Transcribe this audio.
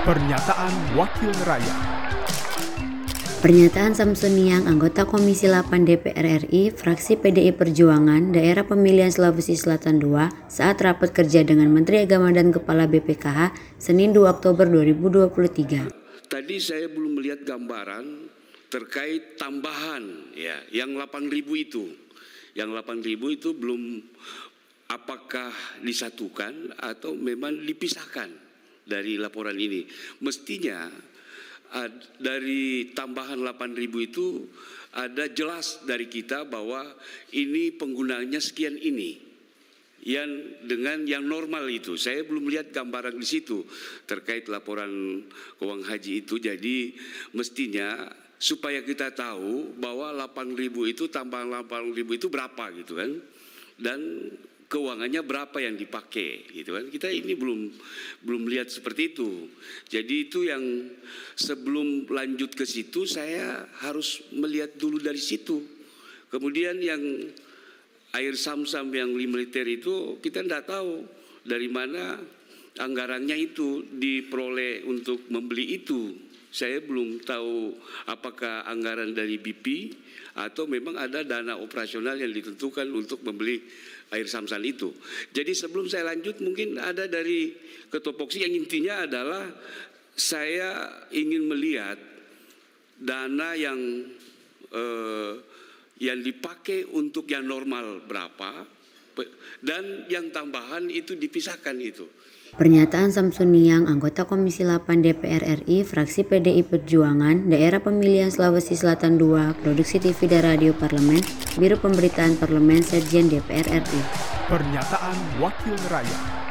Pernyataan Wakil Rakyat Pernyataan Samsun Niang, anggota Komisi 8 DPR RI, fraksi PDI Perjuangan, daerah pemilihan Sulawesi Selatan II, saat rapat kerja dengan Menteri Agama dan Kepala BPKH, Senin 2 Oktober 2023. Tadi saya belum melihat gambaran terkait tambahan ya, yang 8.000 itu. Yang 8.000 itu belum apakah disatukan atau memang dipisahkan dari laporan ini. Mestinya dari tambahan 8.000 itu ada jelas dari kita bahwa ini penggunaannya sekian ini yang dengan yang normal itu. Saya belum lihat gambaran di situ terkait laporan keuangan haji itu. Jadi mestinya supaya kita tahu bahwa 8.000 itu tambahan 8.000 itu berapa gitu kan. Dan keuangannya berapa yang dipakai gitu kan. Kita ini belum belum lihat seperti itu. Jadi itu yang sebelum lanjut ke situ saya harus melihat dulu dari situ. Kemudian yang air samsam yang militer itu kita tidak tahu dari mana anggarannya itu diperoleh untuk membeli itu saya belum tahu apakah anggaran dari BP atau memang ada dana operasional yang ditentukan untuk membeli air samsan itu. Jadi sebelum saya lanjut mungkin ada dari ketopoksi yang intinya adalah saya ingin melihat dana yang eh, yang dipakai untuk yang normal berapa dan yang tambahan itu dipisahkan itu. Pernyataan Samsun Niang, anggota Komisi 8 DPR RI, fraksi PDI Perjuangan, daerah pemilihan Sulawesi Selatan II, produksi TV dan radio parlemen, Biro Pemberitaan Parlemen Sekjen DPR RI. Pernyataan Wakil Rakyat